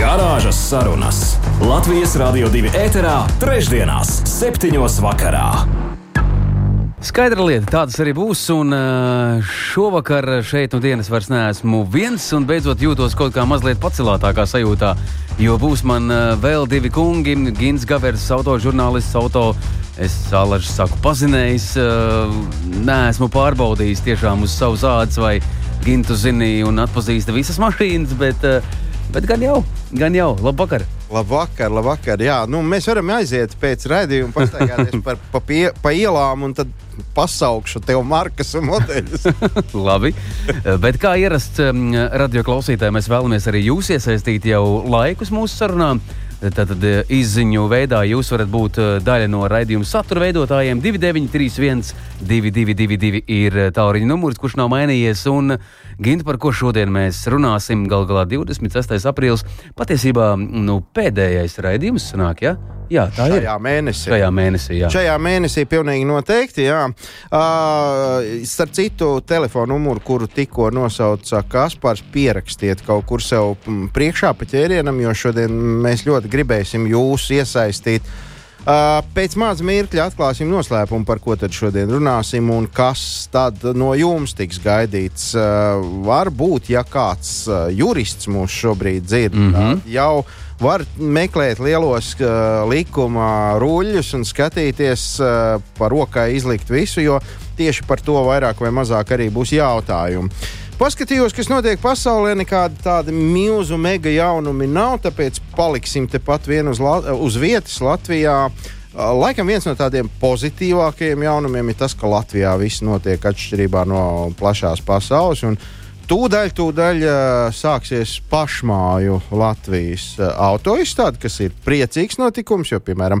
Garāžas sarunas Latvijas Rādio 2 ēterā, trešdienās, septiņos vakarā. Skaidra lieta, tādas arī būs. Un šovakar šeit no dienas vairs neesmu viens, un beidzot jūtos kaut kā mazliet pacelātākā sajūtā. Jo būs man vēl divi kungi, Gins Gavers, autožurnālists, auto. Es alaži saku, pazinējis, nē, esmu pārbaudījis tiešām uz savas ādas, vai Gintu zini un atpazīst visas mašīnas, bet, bet gan jau, gan jau, labvakar! Labvakar, labvakar. Jā, nu, mēs varam aiziet pēc raidījuma, pastaigāties par, pa, pie, pa ielām un tad pasaukšu tev markas un modeļus. Labi, bet kā ierasts radio klausītājiem, mēs vēlamies arī jūs iesaistīt jau laikus mūsu sarunām. Tātad izziņu veidā jūs varat būt daļa no raidījuma satura veidotājiem. 2931, 222 ir tālruņa numurs, kurš nav mainījies. Un Ginta, par ko šodien mēs runāsim, gal galā 26. aprīlis, patiesībā nu, pēdējais raidījums sanāk, ja? Jā, tā Šajā ir. Mēnesī. Šajā mēnesī, jā. Šajā mēnesī pilnīgi noteikti, jā. Uh, starp citu, telefonu numuru, kuru tikko nosauca Kaspars, pierakstiet kaut kur sev priekšā pa ķērienam, jo šodien mēs ļoti gribēsim jūs iesaistīt. Uh, pēc maza mirkļa atklāsim noslēpumu, par ko tad šodien runāsim un kas tad no jums tiks gaidīts. Uh, varbūt, ja kāds uh, jurists mūs šobrīd dzird, mm -hmm. jau var meklēt lielos uh, likuma ruļļus un skatīties uh, par rokai izlikt visu, jo tieši par to vairāk vai mazāk arī būs jautājumi. Paskatījos, kas notiek pasaulē, nekāda tāda milzu mega jaunumi nav, tāpēc paliksim tepat vien uz, La uz vietas Latvijā. Laikam viens no tādiem pozitīvākajiem jaunumiem ir tas, ka Latvijā viss notiek atšķirībā no plašās pasaules. Tūdaļ, tūdaļ sāksies pašmāju Latvijas autoizstāde, kas ir priecīgs notikums, jo, piemēram,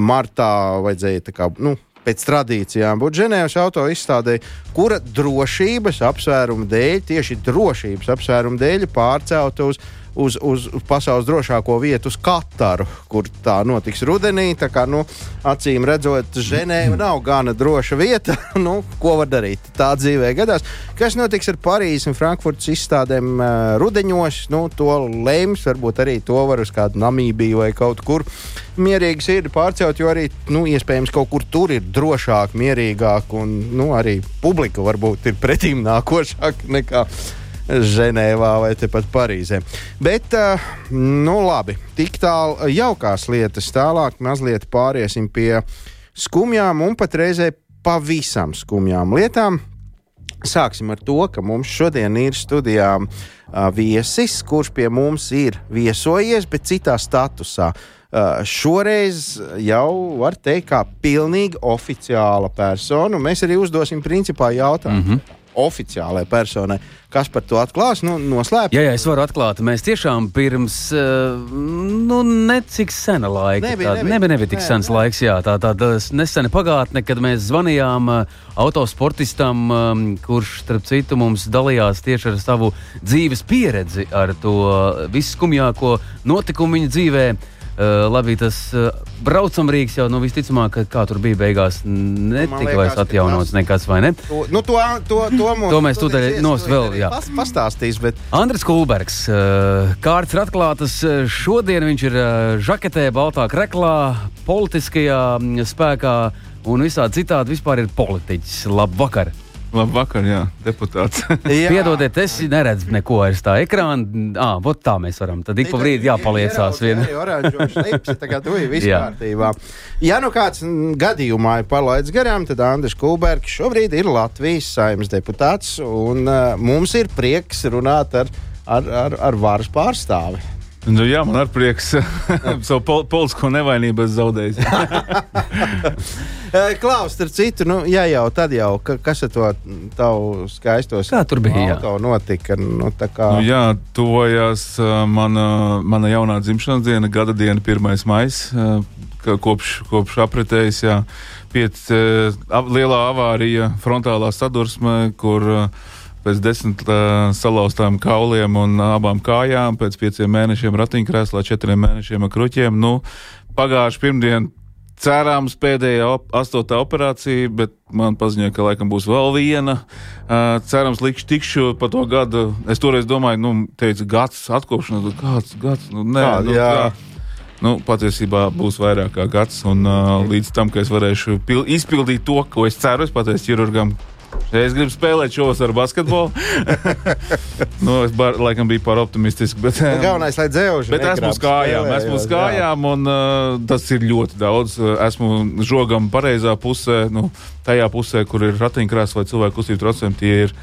martā vajadzēja kā, nu, pēc tradīcijām. Būt Ženēvas autoizstādē, kura drošības apsvērumu dēļ, tieši drošības apsvērumu dēļ, pārcelta uz uz, uz, pasaules drošāko vietu, uz Kataru, kur tā notiks rudenī. Tā kā, nu, acīm redzot, Ženēva nav gana droša vieta. nu, ko var darīt? Tā dzīvē gadās. Kas notiks ar Parīzes un Frankfurtas izstādēm uh, rudeņos? Nu, to lems, varbūt arī to var uz kādu Namībiju vai kaut kur mierīgi sirdi pārcelt, jo arī nu, iespējams kaut kur tur ir drošāk, mierīgāk un nu, arī publika varbūt ir pretīm nākošāka nekā. Ženēvā vai tepat Parīzē. Bet, uh, nu labi, tik tālu jaukās lietas. Tālāk mazliet pāriesim pie skumjām un pat reizē pavisam skumjām lietām. Sāksim ar to, ka mums šodien ir studijā uh, viesis, kurš pie mums ir viesojies, bet citā statusā. Uh, šoreiz jau var teikt, kā pilnīgi oficiāla persona. Mēs arī uzdosim principā jautājumu. Mm -hmm oficiālai personai. Kas par to atklās? Nu, noslēp. Jā, jā, es varu atklāt. Mēs tiešām pirms nu, necik sena laika. Nebija, tāda, nebija, nebija tik sens laiks, jā, tā tāda nesena pagātne, kad mēs zvanījām autosportistam, kurš, starp citu, mums dalījās tieši ar savu dzīves pieredzi, ar to visskumjāko notikumu viņa dzīvēm. Uh, labi, tas uh, braucam Rīgas jau nu, visticamāk, ka kā tur bija beigās, netika vairs atjaunots nekas, vai ne? To, nu, to, to, to, mums, to mēs tūdaļ nost vēl, jā. Pas, pastāstīs, bet. Andris Kulbergs, uh, kārtas ir atklātas. Šodien viņš ir žaketē, baltā kreklā, politiskajā spēkā un visādi citādi vispār ir politiķis. Labvakar! Labvakar, jā, deputāts. jā. Piedodiet, es neredzu neko aiz tā ekrāna. Ah, vot tā mēs varam. Tad ik pa brīdi jāpaliecās. Jā, oranžo šlips, tu ir viss kārtībā. Ja nu kāds gadījumā ir palaids garām, tad Andris Kulbergs šobrīd ir Latvijas saimnes deputāts, un uh, mums ir prieks runāt ar, ar, ar, ar varas pārstāvi. Nu, jā, man ir prieks savu pol politisko nevainību zaudējis. Klaus, starp citu, nu, ja jau tad jau, ka, kas ar to tavu skaistos Kā tur bija, jā? auto notika? Nu, tā kā, Nu, jā, tuvojās uh, mana, mana jaunā dzimšanas diena, gada diena, 1. maija. Kopš, kopš apritējas jā, piec, lielā avārija, frontālā sadursme, kur uh, pēc desmit uh, salauztām kauliem un abām kājām, pēc pieciem mēnešiem ratiņkrēslā, četriem mēnešiem ar kruķiem. Nu, pagājuši pirmdien cerams pēdējā op astotā operācija, bet man paziņoja, ka laikam būs vēl viena. Uh, cerams, likšu tikšu pa to gadu. Es toreiz domāju, nu, teicu, gads atkopšanās, kāds gads, nu, nē, Kāda, nu, jā. kā. Nu, patiesībā būs vairāk kā gads, un uh, līdz tam, ka es varēšu pil izpildīt to, ko es ceru, es pateicu ķirurgam. Es gribu spēlēt šovasar basketbolu. nu, es bar, laikam biju par optimistisku. Bet, nu, galvenais, lai dzēvuši. Bet esmu uz kājām, esmu uz kājām, un uh, tas ir ļoti daudz. Esmu žogam pareizā pusē, nu, tajā pusē, kur ir ratiņkrēsls vai cilvēku kustību traucējumi. Tie ir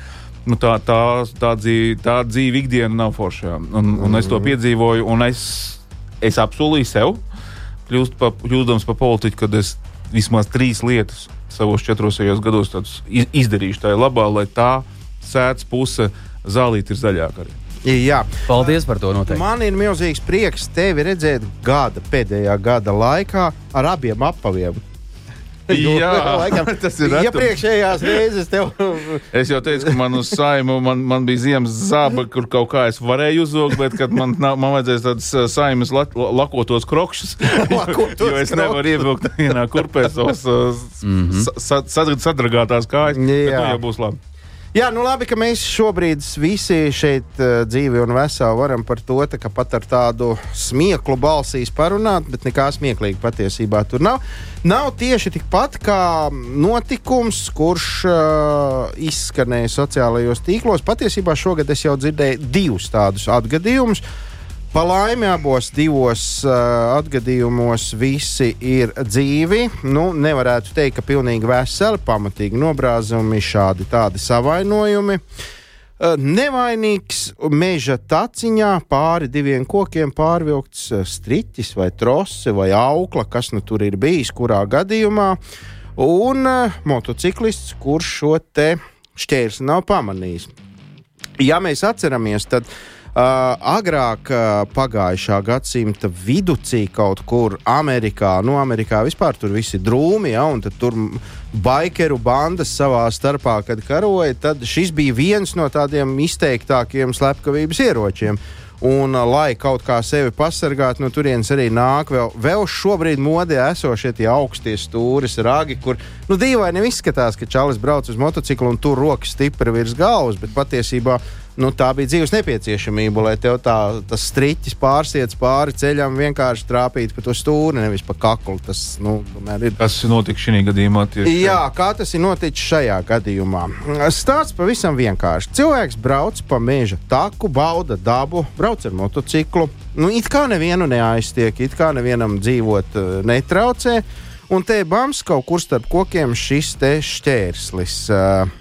nu, tā, tā, tā, dzīve, tā dzīve ikdiena nav forša. Un, un es to piedzīvoju, un es, es apsolīju sev, kļūst pa, kļūdams par politiķu, kad es vismaz trīs lietas savos četros gados tādus iz- izdarīšu tā labā, lai tā sēdz puse zālīte ir zaļāka. Arī. Jā, Paldies par to noteikti. man ir milzīgs prieks tevi redzēt gada, pēdējā gada laikā ar abiem apaviem. Jā, tas ir retums. Iepriekšējās reizes tev. Es jau teicu, ka man uz saimu man, man bija ziemas zāba, kur kaut kā es varēju uzzogt, bet kad man, man vajadzēs tādas uh, saimas la, la- lakotos krokšus, Lakotos jo es nevaru ievilkt vienā kurpē savas uh, sa, sa, sadragātās kājas. Jā. Nu, jau būs labi. Jā, nu labi, ka mēs šobrīd visi šeit uh, dzīvi un veseli varam par to tā, pat ar tādu smieklu balsīs parunāt, bet nekā smieklīga patiesībā tur nav. Nav tieši tikpat kā notikums, kurš uh, izskanēja sociālajos tīklos. Patiesībā šogad es jau dzirdēju divus tādus atgadījumus. Pa laimi abos divos uh, atgadījumos visi ir dzīvi. Nu, nevarētu teikt, ka pilnīgi veseli, pamatīgi nobrāzumi, šādi tādi savainojumi. Uh, Nevainīgs meža taciņā pāri diviem kokiem pārvilkts uh, striķis vai trose vai aukla, kas nu tur ir bijis, kurā gadījumā. Un uh, motociklists, kurš šo te šķērsli nav pamanījis. Ja mēs atceramies, tad uh, agrāk, uh, pagājušā gadsimta vidū, kaut kur Amerikā, nu, Amerikā vispār tur viss ir drūmi, ja, un tur baikeru bandas savā starpā, kad karoja, tad šis bija viens no tādiem izteiktākiem slepkavības ieročiem. Un, uh, lai kaut kā sevi pasargātu, no turienes arī nāk vēl, vēl šobrīd modē esošie tie augstie stūris, ragi, kur nu, dīvaini izskatās, ka čalis brauc uz motociklu un tur rokas stipri virs galvas, bet patiesībā nu, tā bija dzīves nepieciešamība, lai tev tā, tas striķis pārsiets pāri ceļam, vienkārši trāpītu pa to stūri, nevis pa kaklu. Tas nu, ir Kas notika šajā gadījumā? Tieši Jā, kā tas ir noticis šajā gadījumā? Stāsts pavisam vienkārši. Cilvēks brauc pa meža taku, bauda dabu, brauc ar motociklu. Nu, it kā nevienu neaiztiek, it kā nevienam dzīvot uh, netraucē. Un te bams kaut kur starp kokiem šis te šķērslis. Uh,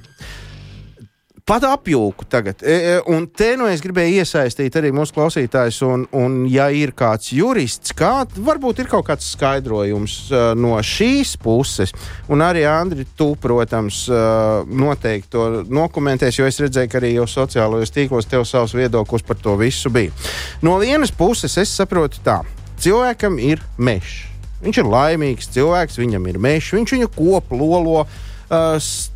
Pat apjūku tagad. E, e, Un te nu es gribēju iesaistīt arī mūsu klausītājus. Un, un ja ir kāds jurists, kā, varbūt ir kaut kāds skaidrojums uh, no šīs puses. Un arī Andri, tu, protams, uh, noteikti to dokumentēs, jo es redzēju, ka arī jau sociālajos tīklos tev savs viedoklis par to visu bija. No vienas puses es saprotu tā, cilvēkam ir mežs. Viņš ir laimīgs cilvēks, viņam ir mežs, viņš viņu kopu lolo. Uh,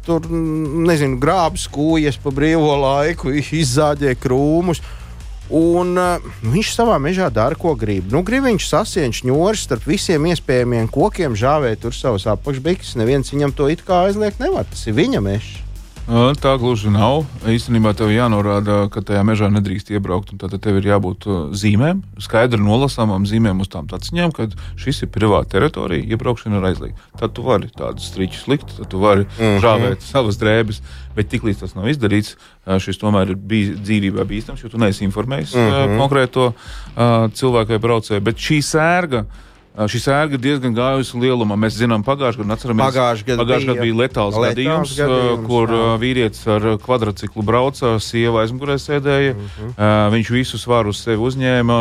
tur nezinu, grābs kūjas pa brīvo laiku, izzāģē krūmus. Un uh, viņš savā mežā dara, ko grib. Nu, grib viņš sasien šņūris starp visiem iespējamiem kokiem, žāvēt tur savus apakšbikses. Neviens viņam to it kā aizliegt nevar. Tas ir viņa mežs. Tā gluži nav. Īstenībā tev jānorāda, ka tajā mežā nedrīkst iebraukt. Tad tev ir jābūt zīmēm, skaidri nolasāmām zīmēm uz tām taciņām, ka šis ir privāta teritorija, iebraukšana ir aizliegta. Tad tu vari tādus striķus likt, tad tu vari mm -hmm. žāvēt savas drēbes, bet tiklīdz tas nav izdarīts, šis tomēr ir bij, dzīvībā bīstams, jo tu neesi informējis mm -hmm. konkrēto cilvēku vai braucēju. Bet šī sērga Šī sērga diezgan gājusi lielumā. Mēs zinām, pagājušajā gadā atceramies, Pagājušajā gadā pagājušajā gadā bija letāls letāls gadījums, gadījums, kur jā. vīrietis ar kvadrciklu brauca, sieva aizmugurē sēdēja. -huh. uh, viņš visu svaru uz sevi uzņēma,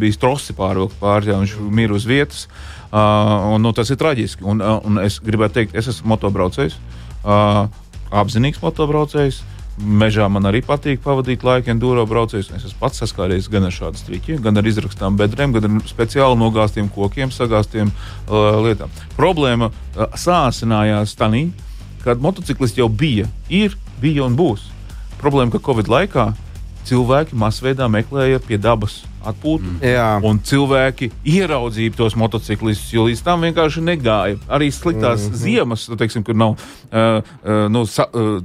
bija strosi pārvilkt pāri, jā, viņš mira uz vietas. Un, nu, tas ir traģiski. Un, un es gribētu teikt, es esmu motobraucējs, apzinīgs motobraucējs. Mežā man arī patīk pavadīt laiku, enduro braucējus. Es esmu pats saskāries gan ar šādu striķi, gan ar izrakstām bedrēm, gan ar speciāli nogāztiem kokiem, sagāztiem uh, lietām. Problēma uh, sāsinājās tanī, kad motociklisti jau bija, ir, bija un būs. Problēma, ka Covid laikā cilvēki masveidā meklēja pie dabas atpūtu. Mm. Jā. Un cilvēki ieraudzīja tos motociklistus, jo līdz tam vienkārši negāja. Arī sliktās mm -hmm. ziemas, nu, teiksim, kur nav uh, uh, nu, sa, uh,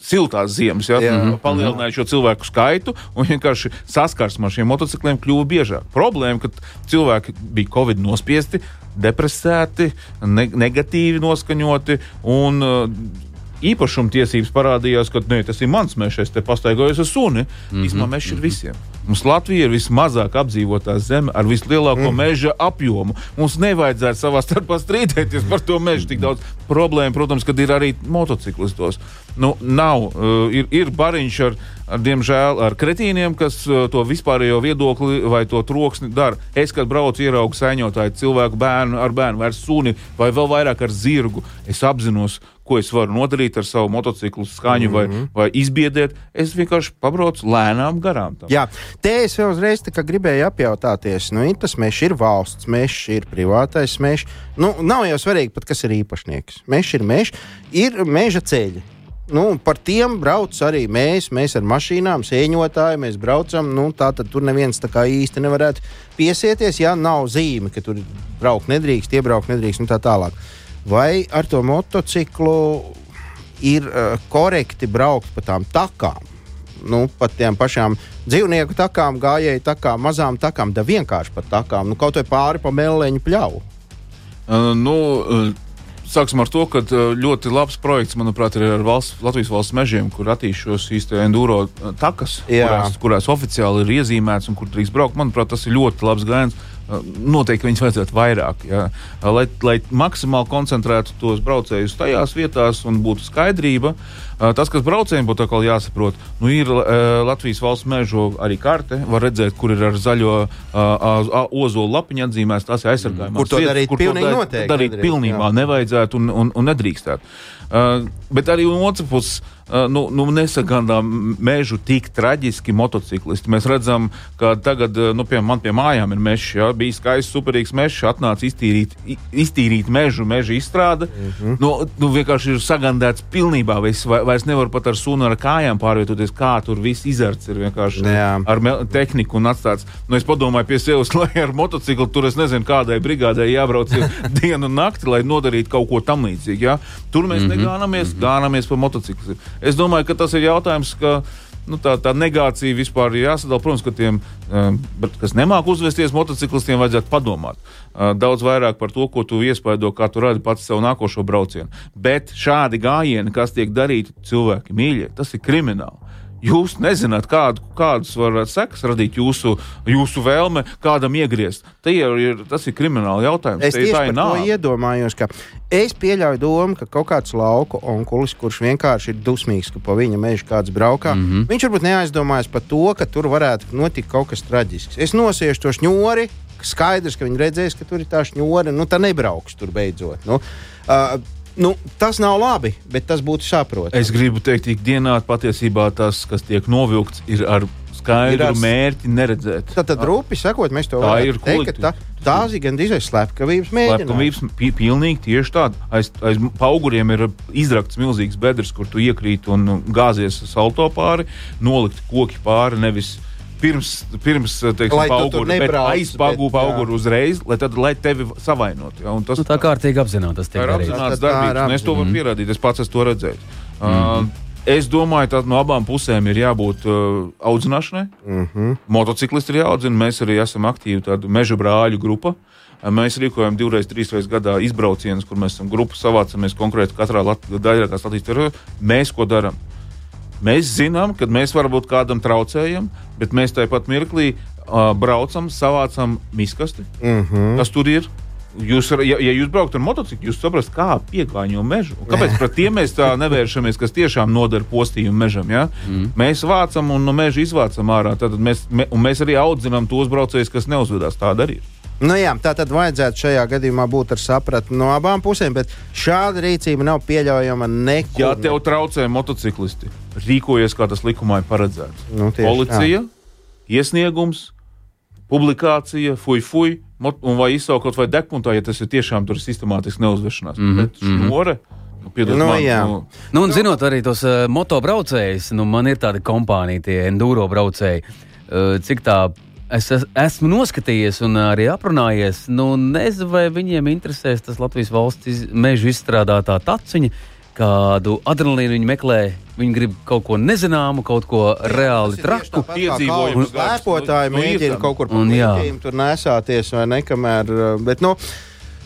siltās ziemas, ja, Jā. mm -hmm. palielināja šo cilvēku skaitu un vienkārši saskarsme ar šiem motocikliem kļuva biežāk. Problēma, ka cilvēki bija Covid nospiesti, depresēti, ne negatīvi noskaņoti un uh, īpašuma tiesības parādījās, ka ne, tas ir mans mežs, es te pastaigājos ar suni. Mm -hmm. Īsumā mežs ir visiem. Mums Latvija ir vismazāk apdzīvotā zeme ar vislielāko mm. meža apjomu. Mums nevajadzētu savā starpā strīdēties par to mežu. Tik daudz problēmu, protams, kad ir arī motociklistos. Nu, nav, uh, ir, ir bariņš ar, ar, diemžēl, ar kretīniem, kas uh, to vispārējo viedokli vai to troksni dara. Es, kad braucu, ieraugu sēņotāju cilvēku bērnu ar bērnu, vai ar suni, vai vēl vairāk ar zirgu. Es apzinos, ko es varu nodarīt ar savu motociklu skaņu mm -hmm. vai, vai izbiedēt. Es vienkārši pabraucu lēnām garām. Tam. Jā, te es vēl uzreiz gribēju apjautāties, nu, tas mežs ir valsts mežs, ir privātais mežs. Nu, nav jau svarīgi, pat, kas ir īpašnieks. Mežs ir mežs, ir meža ceļi. Nu, par tiem brauc arī mēs. Mēs ar mašīnām, sēņotāji, mēs braucam. Nu, tā tad tur neviens tā kā īsti nevarētu piesieties, ja nav zīme, ka tur braukt nedrīkst, iebraukt nedrīkst un tā tālāk. Vai ar to motociklu ir uh, korekti braukt pa tām takām? nu, pat tiem pašām dzīvnieku takām, gājēju takām, mazām takām, da vienkārši pat takām, nu, kaut vai pāri pa mēlēņu pļauju. Uh, nu, Sāksim ar to, ka uh, ļoti labs projekts, manuprāt, ir ar valsts, Latvijas valsts mežiem, kur attīstās šīs te enduro uh, takas, Jā. kurās, kurās oficiāli ir iezīmēts un kur drīkst braukt. Manuprāt, tas ir ļoti labs gājiens. Uh, Noteikti viņas vajadzētu vairāk, jā. Lai, lai maksimāli koncentrētu tos braucējus tajās vietās un būtu skaidrība. Uh, Tas, kas braucējiem būtu jāsaprot, nu, ir uh, Latvijas valsts meža arī karte. Var redzēt, kur ir ar zaļo uh, ozolu lapiņu atzīmēts. Tas ir aizsargājums. Kur to darīt pilnīgi noteikti Darīt nedrīkst, pilnībā jā. nevajadzētu un, un, un nedrīkstētu. Uh, bet arī no otras puses, uh, nu, nu nesagandām mežu tik traģiski motociklisti. Mēs redzam, ka tagad, nu, piemēram, man pie mājām ir mežs, ja, bija skaists, superīgs mežs, atnāca iztīrīt, iztīrīt mežu, meža izstrāde. Mm. -hmm. nu, nu, vienkārši ir sagandēts pilnībā. Viss, vai, vairs nevar pat ar sunu ar kājām pārvietoties, kā tur viss izarts ir vienkārši Jā. ar tehniku un atstāts. Nu, es padomāju pie sevis, lai ar motociklu tur es nezinu, kādai brigādai jābrauc dienu un nakti, lai nodarītu kaut ko tam līdzīgu. Ja? Tur mēs mm -hmm. negānamies, mm -hmm. gānamies pa motociklu. Es domāju, ka tas ir jautājums, ka nu, tā, tā negācija vispār ir jāsadala. Protams, ka tiem, um, bet kas nemāk uzvesties motociklistiem, vajadzētu padomāt uh, daudz vairāk par to, ko tu iespaido, kā tu radi pats savu nākošo braucienu. Bet šādi gājieni, kas tiek darīti cilvēki mīļie, tas ir krimināli. Jūs nezināt, kādu, kādus var sekas radīt jūsu, jūsu vēlme, kādam iegriezt. Jau ir, tas ir krimināli jautājums. Es ir tieši ir par to nāve. iedomājos, ka es pieļauju domu, ka kaut kāds lauku onkulis, kurš vienkārši ir dusmīgs, ka pa viņa mežu kāds braukā, mm -hmm. viņš varbūt neaizdomājas par to, ka tur varētu notikt kaut kas traģisks. Es nosiešu to šņori, skaidrs, ka viņi redzēs, ka tur ir tā šņore, nu tā nebrauks tur beidzot. Nu, uh, nu, tas nav labi, bet tas būtu saprotami. Es gribu teikt, ka ikdienā patiesībā tas, kas tiek novilkts, ir ar skaidru Ir ar- mērķi neredzēt. Tad, tad rupi sakot, mēs to ir teikt, tā, tās ir gandrīz slepkavības mēģinājums. Slepkavības pi- pilnīgi tieši tāda. Aiz, aiz auguriem ir izrakts milzīgs bedres, kur tu iekrīt un gāzies salto pāri, nolikt koki pāri. Nevis Pirms, pirms teiksim, Lai bet nebrauc, bet, jā. auguru uzreiz, lai, tad, lai tevi savainot. Ja, un tas Nu, tā kārtīgi apzināti tas ir apzināts darbības, es to varu apzināts. pierādīt. Es pats esmu to redzējis. Uh, es domāju, ka no abām pusēm ir jābūt uh, audzināšanai. Mm -hmm. Motociklisti ir jāaudzina. Mēs arī esam aktīvi meža brāļu grupa. Mēs rīkojam divreiz, trīs reizes gadā izbraucienus, kur mēs esam grupu savācamies konkrēti katrā Lat daļā, kas Latvijas teritorijā. Mēs ko darām? Mēs zinām, ka mēs varbūt kādam traucējam, bet mēs tāpat mirklī uh, braucam, savācam miskasti. Mm -hmm. Kas tur ir? Jūs, ja, ja jūs braucat ar motociklu, jūs saprotat, kā piegāņo mežu. Un kāpēc pret tiem mēs tā nevēršamies, kas tiešām nodara postījumu mežam? Ja? Mm. Mēs vācam un no meža izvācam ārā. Tad mēs, me, un mēs arī audzinām tos braucējus, kas neuzvedās tādu arī. ir. Nu, jā, tā tad vajadzētu šajā gadījumā būt ar sapratni no abām pusēm, bet šāda rīcība nav pieļaujama nekur. Ja tev traucē motociklisti, rīkojies kā tas likumā ir paredzēts. Nu, tieši Policija, iesniegums, publikācija, fuj, fuj, un vai izsaukt kaut vai degpuntā, ja tas ir tiešām tur sistemātiski neuzvešanās. Mm -hmm. Bet šnore, nu, piedod Nu, man, jā. nu, Nu, un zinot arī tos uh, motobraucējus, nu, man ir tāda kompānija, tie enduro braucēji. Uh, cik tā es, es esmu noskatījies un arī aprunājies, nu, nezinu, vai viņiem interesēs tas Latvijas valsts iz, meža izstrādātā taciņa. Kādu adrenalīnu viņi meklē, viņi grib kaut ko nezināmu, kaut ko reāli traku. Lēpotāji Nu, nu, ir mēģina kaut kur pāri tur nesāties vai nekamēr. Bet, nu,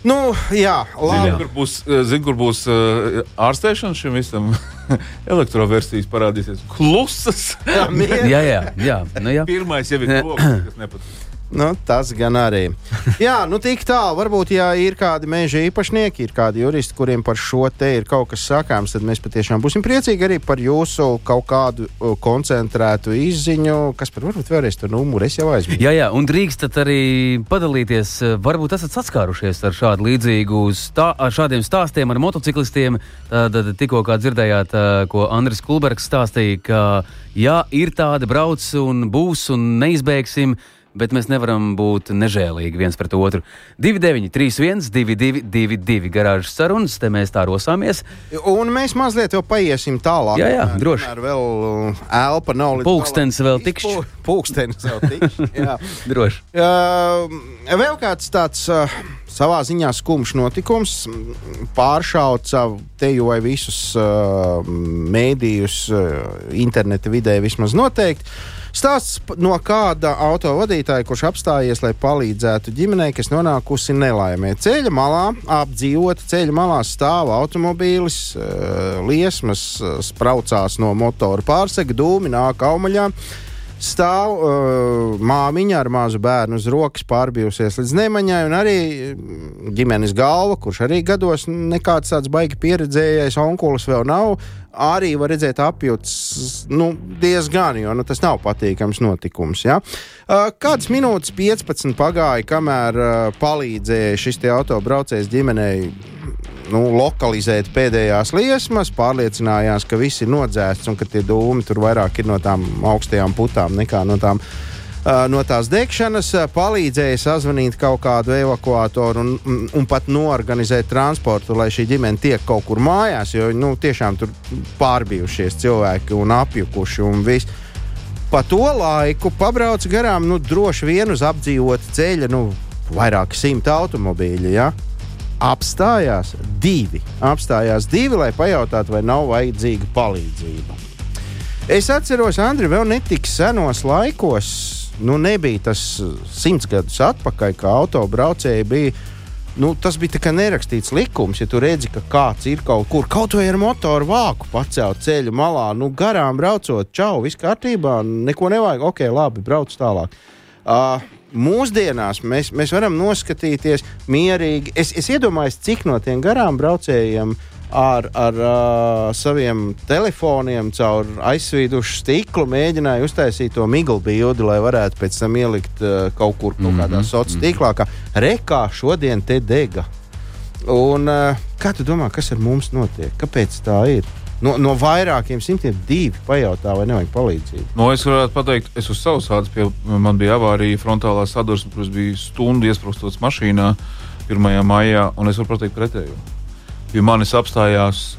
nu jā, Zini, labi. kur būs, eh, zini, kur būs uh, ārstēšana šim visam? Elektroversijas parādīsies. Klusas! Jā, jā, jā. Nu, jā. Pirmais jau ir loks, kas nepatīk. Nu, tas gan arī. Jā, nu tik tālu. Varbūt, ja ir kādi meža īpašnieki, ir kādi juristi, kuriem par šo te ir kaut kas sakāms, tad mēs patiešām būsim priecīgi arī par jūsu kaut kādu koncentrētu izziņu, kas par varbūt vēlreiz to numuru es jau aizmirsu. Jā, jā, un drīkstat arī padalīties. eh, Varbūt esat saskārušies ar šādu līdzīgu stā, ar šādiem stāstiem ar motociklistiem. Tad tikko kā dzirdējāt, eh, ko Andris Kulbergs stāstīja, ka jā, ir tāda brauc un būs un neizbēgsim. Bet mēs nevaram būt nežēlīgi viens pret otru. 29, 31, 22, garāžas sarunas, te mēs tā rosāmies. Un mēs mazliet jau paiesim tālāk. Jā, jā, droši. kamēr Vēl uh, elpa nav līdz galam vēl tikšķi. Pulkstenis vēl tikšķi. jā. Droši. Uh, vēl kāds tāds uh, savā ziņā skumjš notikums pāršauca teju vai visus uh, mēdījus, uh, interneta vidē vismaz noteikti. Stāsts no kāda autovadītāja, kurš apstājies, lai palīdzētu ģimenei, kas nonākusi nelaimē. Ceļa malā, apdzīvota ceļa malā stāv automobīlis, uh, liesmas uh, spraucās no motora pārsega, dūmi nāk aumaļā. Stāv uh, māmiņa ar mazu bērnu uz rokas, pārbijusies līdz nemaņai, un arī mm, ģimenes galva, kurš arī gados nekāds tāds baigi pieredzējis, onkulis vēl nav. Arī var redzēt, apjūts nu, diezgan, jo nu, tas nav patīkams notikums. Ja? Kādas minūtes, 15 pagāja, kamēr palīdzēja šis autobraucējs ģimenei nu, lokalizēt pēdējās liesmas, pārliecinājās, ka viss ir nodzēsts un ka tie dūmi tur vairāk ir no tām augstajām putām nekā no tām. Uh, no tās degšanas uh, palīdzēja sazvanīt kaut kādu evakuatoru un, un, pat norganizēt transportu, lai šī ģimene tiek kaut kur mājās, jo nu, tiešām tur pārbijušies cilvēki un apjukuši un viss. Pa to laiku pabrauc garām nu, droši vien uz apdzīvota ceļa, nu, vairāki simti automobīļi. Ja? apstājās divi. Apstājās divi, lai pajautātu, vai nav vajadzīga palīdzība. Es atceros, Andri, vēl netik senos laikos, nu nebija tas simts gadus atpakaļ, kā autobraucēji bija. Nu, tas bija kā nerakstīts likums, ja tu redzi, ka kāds ir kaut kur, kaut vai ar motoru vāku pacelt ceļu malā, nu garām braucot, čau, viss kārtībā, neko nevajag, ok, labi, brauc tālāk. Uh, mūsdienās mēs, mēs varam noskatīties mierīgi. Es, es iedomājos, cik no tiem garām braucējiem ar, ar uh, saviem telefoniem caur aizsvīdušu stiklu mēģināja uztaisīt to miglu bildi, lai varētu pēc tam ielikt uh, kaut kur kaut kādā sociālā tīklā, kā rekā šodien te dega. Un, uh, kā tu domā, kas ar mums notiek? Kāpēc tā ir? No, no vairākiem simtiem divi pajautā, vai nevajag palīdzību. No, es varētu pateikt, es uz savas ādas pie man bija avārija frontālā sadursme, kuras bija stundu iesprostos mašīnā 1. maijā, un es varu pateikt pretējo. Pie manis apstājās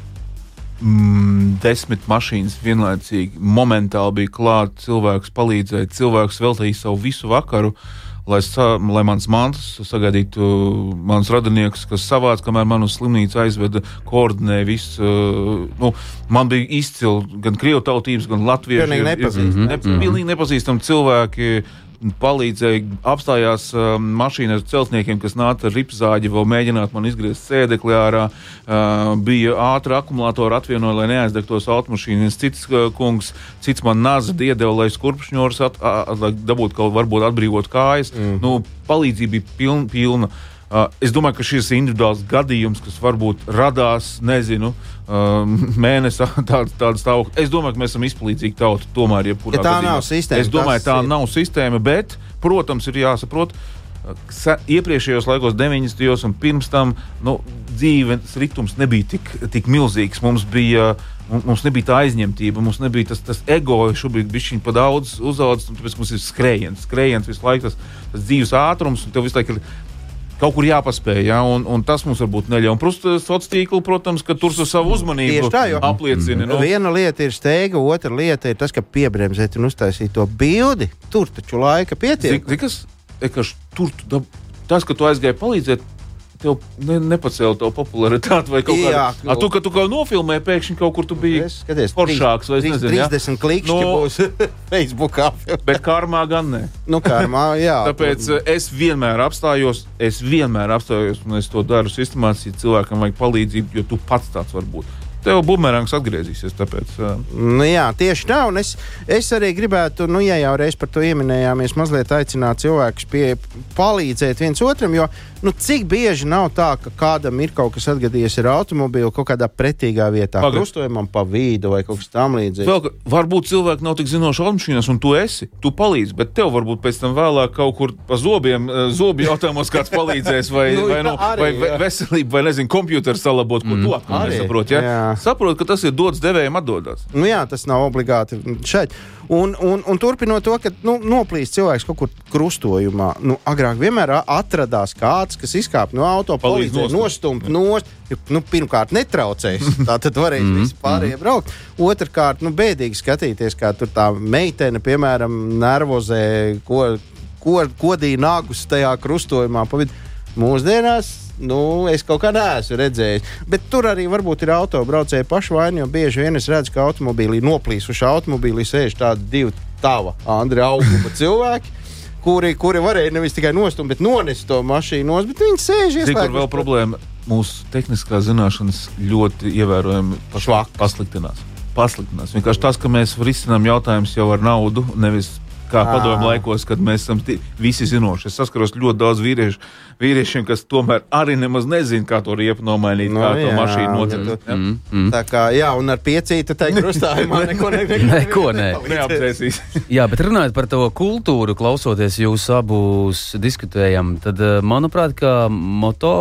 mm, desmit mašīnas vienlaicīgi. Momentāli bija klāts cilvēks, palīdzēja. Cilvēks veltīja savu visu vakaru, lai, sa, lai mans mantas sagaidītu manus radiniekus, kas savāca, kamēr man uz slimnīcu aizveda, koordinēja visu. uh, Nu, man bija izcili gan krievu tautības, gan latviešu Pilnīgi nepazīstami. Ne, pilnīgi nepazīstami cilvēki. Palīdzēja, apstājās um, mašīnas celtniekiem, kas nāca ar ripzāģi, vēl mēģināt man izgriezt sēdekli ārā. Uh, bija ātri akumulātori atvienoja, lai neaizdegtos automašīnu. Viens cits uh, kungs, cits man nāza iedeva, lai skurpšņors, at, a, a, lai dabūtu kaut varbūt atbrīvot kājas. Mm. Nu, palīdzība bija pilna. pilna. Uh, es domāju, ka šis individuāls gadījums, kas varbūt radās, nezinu, uh, mēnesī tāda, tāda stāvokļa. Es domāju, ka mēs esam izpalīdzīgi tauta. Tomēr, ja tā gadījumā. nav sistēma, es domāju, tā ir... nav sistēma, bet, protams, ir jāsaprot. Iepriekšējos laikos, 90. gados un pirms tam, nu, dzīves ritms nebija tik, tik milzīgs. Mums bija uh, Mums nebija tā aizņemtība, mums nebija tas, tas ego, šobrīd bija viņa pa daudz uzaugs, tāpēc mums ir skrējiens, skrējiens visu laiku, tas, tas dzīves ātrums, un tev visu laiku ir kaut kur jāpaspēj. Ja? Un, un tas mums varbūt neļauj. Protams, sociālā tīkla, protams, ka tur savu uzmanību tā, jo, apliecina. Mm. No. Viena lieta ir steiga, otra lieta ir tas, ka piebremzēt un uztaisīt to bildi. Tur taču laika pietiek. Zin, kas, kas, tur, tas, ka tu aizgāji palīdzēt, tev ne, nepacēla to popularitāti vai kaut kā tādu. Tu, ka tu kaut nofilmēji, pēkšņi kaut kur tu biji skaties, foršāks vai 30, nezinu, 30 ja? klikšķi no, būs Facebookā. bet karmā gan ne. Nu, karmā, jā. Tāpēc eh, es vienmēr apstājos, es vienmēr apstājos un es to daru sistemātiski, cilvēkam vajag palīdzību, jo tu pats tāds var būt tev bumerāns atgriezīsies. Tāpēc, uh. nu, jā, tieši tā. Es, es arī gribētu, nu, ja jau reiz par to pieminējāmies, mazliet aicināt cilvēkus pie, palīdzēt viens otram. Jo nu, cik bieži nav tā, ka kādam ir kaut kas atgadījies ar automobīlu kaut kādā pretīgā vietā, Pagad. krustojumam pa vidu vai kaut kas tamlīdzīgs. Vēl, varbūt cilvēki nav tik zinoši automašīnās, un tu esi, tu palīdzi, bet tev varbūt pēc tam vēlāk kaut kur pa zobiem, zobu jautājumos kāds palīdzēs, vai, nu, vai, nu, arī, vai veselība, vai nezinu, kompjuters salabot, ko mm. tu atkal nesaproti. Ja? Saprot, ka tas ir dots devējiem atdodas. Nu jā, tas nav obligāti šeit. Un, un, un turpinot to, ka nu, noplīst cilvēks kaut kur krustojumā, nu, agrāk vienmēr atradās kāds, kas izkāpa no auto, palīdzēja nostumt nost. Nu, pirmkārt, netraucējis. Tā tad varēja mm -hmm. vispārējie braukt. Otrakārt, nu, bēdīgi skatīties, kā tur tā meitene, piemēram, nervozē, ko, ko, kodīja nagus tajā krustojumā. Mūsdienās nu, es kaut kā neesmu redzējis. Bet tur arī varbūt ir autobraucēji paši vaini, jo bieži vien es redzu, ka automobīlī noplīsuši automobīlī sēž tādi divi tava Andra auguma cilvēki. Kuri, kuri varēja nevis tikai nostumt, bet nonest to mašīnu nost, bet viņi sēž ieslēgti. Tur vēl problēma. Mūsu tehniskās zināšanas ļoti ievērojami pasliktinās. pasliktinās. Vienkārši tas, ka mēs risinām jautājumus jau ar naudu, nevis kā padomu laikos, kad mēs esam visi zinoši. Es saskaros ļoti daudz vīriešu, vīriešiem, kas tomēr arī nemaz nezina, kā to riepu nomainīt, no, kā jā, to mašīnu nocelt. Ja mm, mm. Tā kā, jā, un ar piecītu teikt, krustājumā neko, ne, neko, neko ne. neapcēsīs. jā, bet runājot par to kultūru, klausoties jūs abus diskutējam, tad, eh, manuprāt, ka moto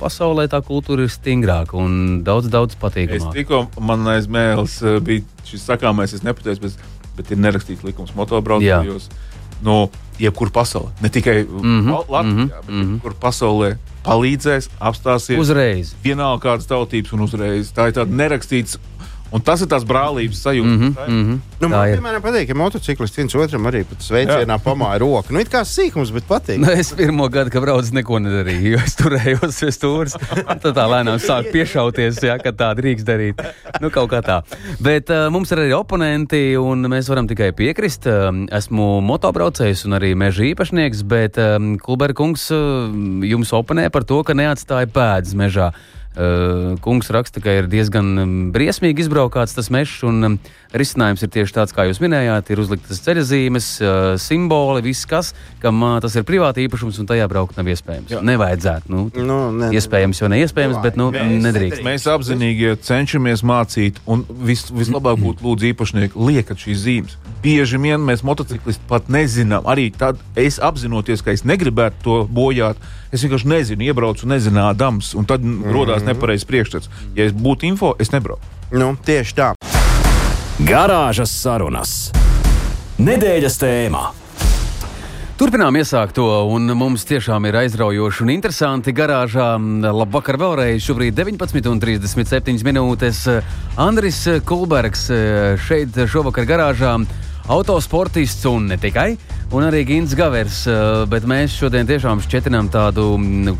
pasaulē tā kultūra ir stingrāka un daudz, daudz patīkamāka. Es tikko man aiz mēles eh, bija šis sakāmais, es nepateicu, bet bet ir nerakstīts likums motobraucējos. No jebkur pasaulē, ne tikai mm -hmm, Latvijā, mm -hmm, bet mm -hmm. kur pasaulē palīdzēs, apstāsies. Uzreiz. Vienalga kādas tautības un uzreiz. Tā ir tāda nerakstīta Un tas ir tās brālības sajūta. Mm -hmm, mm -hmm. Nu, man piemēram patīk, ka motociklists viens otram arī sveicienā pamāja roku. Nu, it kā sīkums, bet patīk. Nu, es pirmo gadu, kad braucu, neko nedarīju, jo es turējos pie stūres. Tad tā lēnām sāk piešauties, ja, ka tā drīkst darīt. Nu, kaut kā tā. Bet uh, mums ir arī oponenti, un mēs varam tikai piekrist. Uh, esmu motobraucējs un arī meža īpašnieks, bet um, Kulberkungs uh, jums oponē par to, ka neatstāja pēdas mežā. Uh, kungs raksta, ka ir diezgan um, briesmīgi izbraukāts tas mežs, un um, risinājums ir tieši tāds, kā jūs minējāt, ir uzliktas ceļzīmes, simboli, viss kas, kam tas ir privāti īpašums, un tajā braukt nav iespējams. Jā. Nevajadzētu. Nu, nu, ne, iespējams, jo neiespējams, bet nu, mēs, nedrīkst. Mēs apzinīgi cenšamies mācīt, un vis, vislabāk būtu lūdzu īpašnieki liekat šīs zīmes. Bieži vien mēs motociklisti pat nezinām, arī tad es apzinoties, ka es negribētu to bojāt Es vienkārši nezinu, iebraucu nezinādams, un tad mm -hmm. radās nepareizs priekšstats. Ja es būtu info, es nebraucu. Nu, tieši tā. Garāžas sarunas. Nedēļas tēmā. Turpinām iesākt to, un mums tiešām ir aizraujoši un interesanti garāžā. Labvakar vēlreiz, šobrīd 19,37 minūtes. Andris Kulbergs šeit šovakar garāžā autosportists un ne tikai. Un arī Gins Gavers, eh, bet mēs šodien tiešām šķietinām tādu, nu,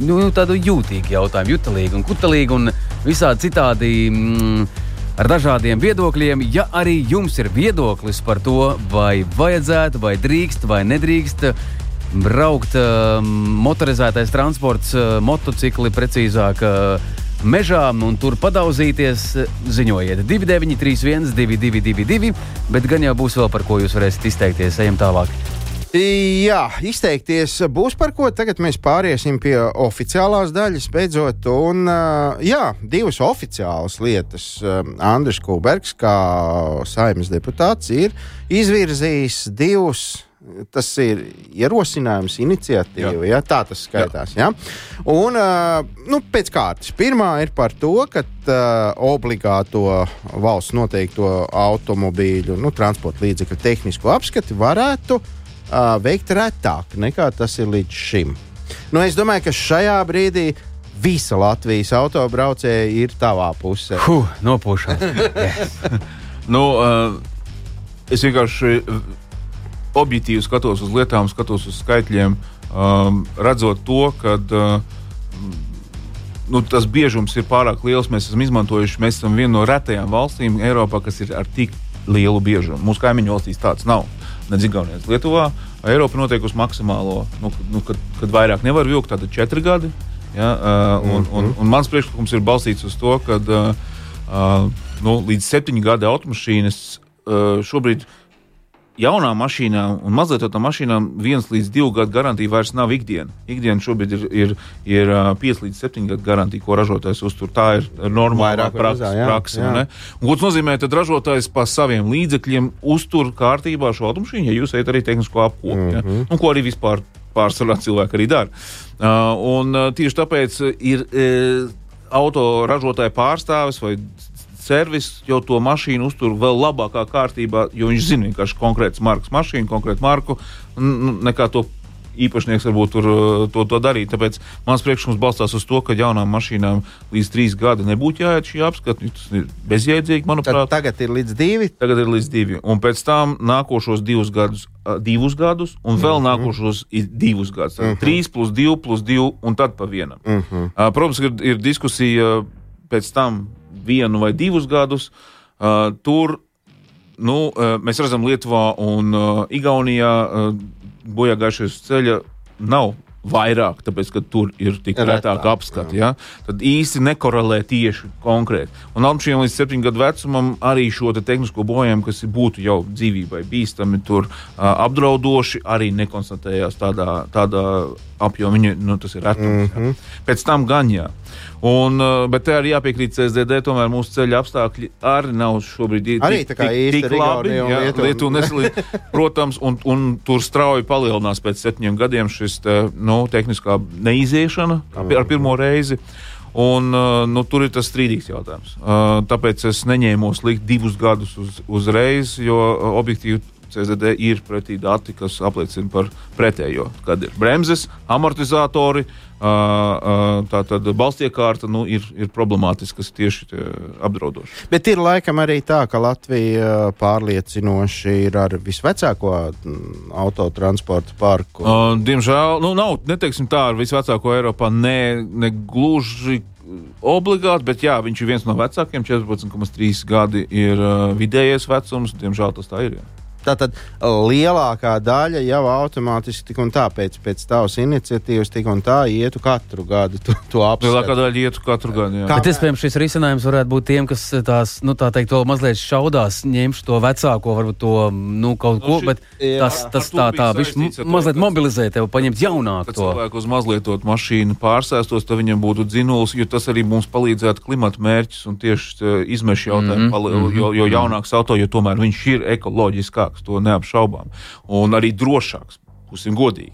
nu, tādu jūtīgu jautājumu, jutalīgu un kutelīgu un visādi citādi. Mm, ar dažādiem viedokļiem. Ja arī jums ir viedoklis par to, vai vajadzētu, vai drīkst, vai nedrīkst braukt uh, motorizētais transports, uh, motocikli precīzāk. Uh, Mežā un tur padauzīties, ziņojiet 2931, 222, bet gan jau būs vēl par ko jūs varēsiet izteikties. Ejam tālāk. Jā, izteikties būs par ko. Tagad mēs pāriesim pie oficiālās daļas, beidzot. Un, jā, divas oficiālas lietas. Andris Kulbergs, kā saimnes deputāts, ir izvirzījis divus tas ir ierosinājums, iniciatīva. Jā. Ja, tā tas skaitās. Jā. Ja? Un, nu, pēc kārtas. Pirmā ir par to, ka uh, obligāto valsts noteikto automobīļu, nu, transporta līdzekļu tehnisko apskati varētu uh, veikt retāk nekā tas ir līdz šim. Nu, es domāju, ka šajā brīdī visa Latvijas autobraucēja ir tavā pusē. Huh, Nopūšās. nu, uh, es vienkārši objektīvi skatos uz lietām, skatos uz skaitļiem, um, redzot to, ka uh, nu, tas biežums ir pārāk liels. Mēs esam izmantojuši, mēs esam viena no retajām valstīm Eiropā, kas ir ar tik lielu biežumu. Mūsu kaimiņu valstīs tāds nav. Nedz Igaunijas, Lietuvā. Eiropa noteikusi maksimālo, nu, nu, kad, kad vairāk nevar vilkt, tad četri gadi. Ja, uh, un, un, un, un mans priekšlikums ir balstīts uz to, ka uh, nu, līdz septiņu gadu automašīnas uh, šobrīd ir jaunām mašīnām un mazlietotām mašīnām viens līdz divu gadu garantija vairs nav ikdiena. Ikdiena šobrīd ir, ir, ir 5 līdz 7 gadu garantija, ko ražotājs uztur. Tā ir normāla praksa. jā. Ko tas nozīmē? Tad ražotājs pa saviem līdzekļiem uztur kārtībā šo automašīnu, ja jūs ejat arī tehnisko apkopu. Mm -hmm. ja? Mhm. Un ko arī vispār pārsvarā cilvēki arī dara. Uh, un uh, tieši tāpēc ir. Uh, autoražotāja pārstāvis vai servis jau to mašīnu uztur vēl labākā kārtībā, jo viņš zina vienkārši konkrēts markas mašīnu, konkrētu marku, nekā to īpašnieks varbūt tur, uh, to, to darīt. Tāpēc mans priekšlikums balstās uz to, ka jaunām mašīnām līdz trīs gadi nebūtu jāiet šī apskata. Tas ir bezjēdzīgi, manuprāt. Tad tagad ir līdz divi. Tagad ir līdz divi. Un pēc tam nākošos divus gadus, divus gadus un vēl mm -hmm. nākošos divus gadus. Mm -hmm. Trīs plus divi plus divi un tad pa vienam. Mm -hmm. Protams, ir, ir diskusija pēc tam vienu vai divus gadus. Uh, tur nu, uh, mēs redzam, Lietuvā un uh, Igaunijā uh, bojā gājušies ceļa nav vairāk, tāpēc, ka tur ir tik retāk apskati. Ja? Tad īsti nekorelē tieši konkrēti. Un automašīnām līdz septiņu gadu vecumam arī šo te tehnisko bojājumu, kas būtu jau dzīvībai bīstami, tur uh, apdraudoši, arī nekonstatējās tādā, tādā apjomā. Nu, tas ir retums. Mm -hmm. Pēc tam gan jā. Un, bet te arī jāpiekrīt CSDD, tomēr mūsu ceļa apstākļi arī nav šobrīd arī tik, tik labi. Jā, Lietu neslīd, protams, un, un tur strauji palielinās pēc septiņiem gadiem šis te, nu, tehniskā neiziešana ar pirmo reizi. Un, nu, tur ir tas strīdīgs jautājums. Tāpēc es neņēmos likt divus gadus uz, uzreiz, jo objektīvi CZD ir pretī dati, kas apliecina par pretējo. Kad ir bremzes, amortizatori, tā tad balstiekārta nu, ir, ir problemātiska, kas tieši apdraudoša. Bet ir laikam arī tā, ka Latvija pārliecinoši ir ar visvecāko autotransporta parku. Uh, diemžēl, nu, nav, neteiksim tā, ar visvecāko Eiropā, ne, ne gluži obligāti, bet jā, viņš ir viens no vecākiem. 14,3 gadi ir uh, vidējais vecums. Diemžēl tas tā ir. Jā. Tātad lielākā daļa jau automātiski tik un tā pēc, pēc tavas iniciatīvas tik un tā ietu katru gadu. To, to lielākā daļa ietu katru gadu. Jā. Bet iespējams šis risinājums varētu būt tiem, kas tās, nu tā teikt, to mazliet šaudās, ņemš to vecāko, varbūt to, nu, kaut ko, nu, bet jā, tas, tas tā, tā, viņš mazliet mobilizē tev, paņemt jaunāku to. Cilvēku uz mazlietot mašīnu pārsēstos, tad viņam būtu dzinuls, jo tas arī mums palīdzētu klimata mērķus un tieši izmešu jautājumu, mm -hmm. jo, jo jaunāks auto, jo tomēr viņš ir ekoloģiskāks drošāks, to neapšaubām, un arī drošāks, būsim godīgi.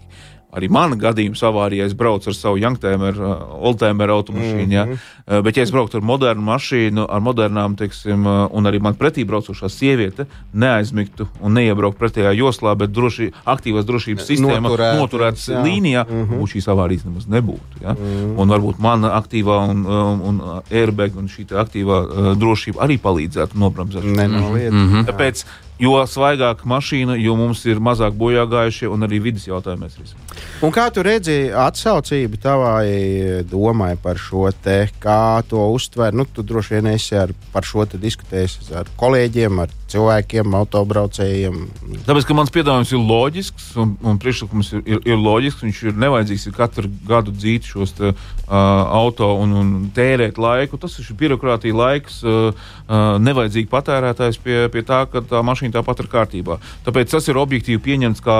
Arī manā gadījumā avārijā es braucu ar savu Youngtimer, uh, Oldtimer automašīnu. Mm -hmm. ja? Uh, bet, ja es brauktu ar modernu mašīnu, ar modernām, teiksim, uh, un arī man pretī braucošā sieviete neaizmigtu un neiebrauktu pretējā joslā, bet droši, aktīvās drošības sistēma Noturēt, noturētas jā. līnijā, mm -hmm. šīs avārijas nemaz nebūtu. Ja? Mm -hmm. Un varbūt mana aktīvā un, un, un airbag un šī aktīvā uh, drošība arī palīdzētu nobremzēt. Mm -hmm. Tāpēc jo svaigāka mašīna, jo mums ir mazāk bojā gājušie un arī vidas jautājumi mēs risinām. Kā tu redzi atsaucību tavai domai par šo te, kā to uztver? Nu, tu droši vien esi ar, par šo diskutējis ar kolēģiem, ar cilvēkiem, autobraucējiem. Tāpēc, ka mans piedāvājums ir loģisks un, un priekšlikums ir, ir, ir loģisks, viņš ir nevajadzīgs ir katru gadu dzīt šos te, uh, auto un, un tērēt laiku. Tas ir birokrātija laiks, uh, uh, nevajadzīgi patērētājs pie, pie tā, ka tā mašīna tāpat ir kārtībā. Tāpēc tas ir objektīvi pieņemts kā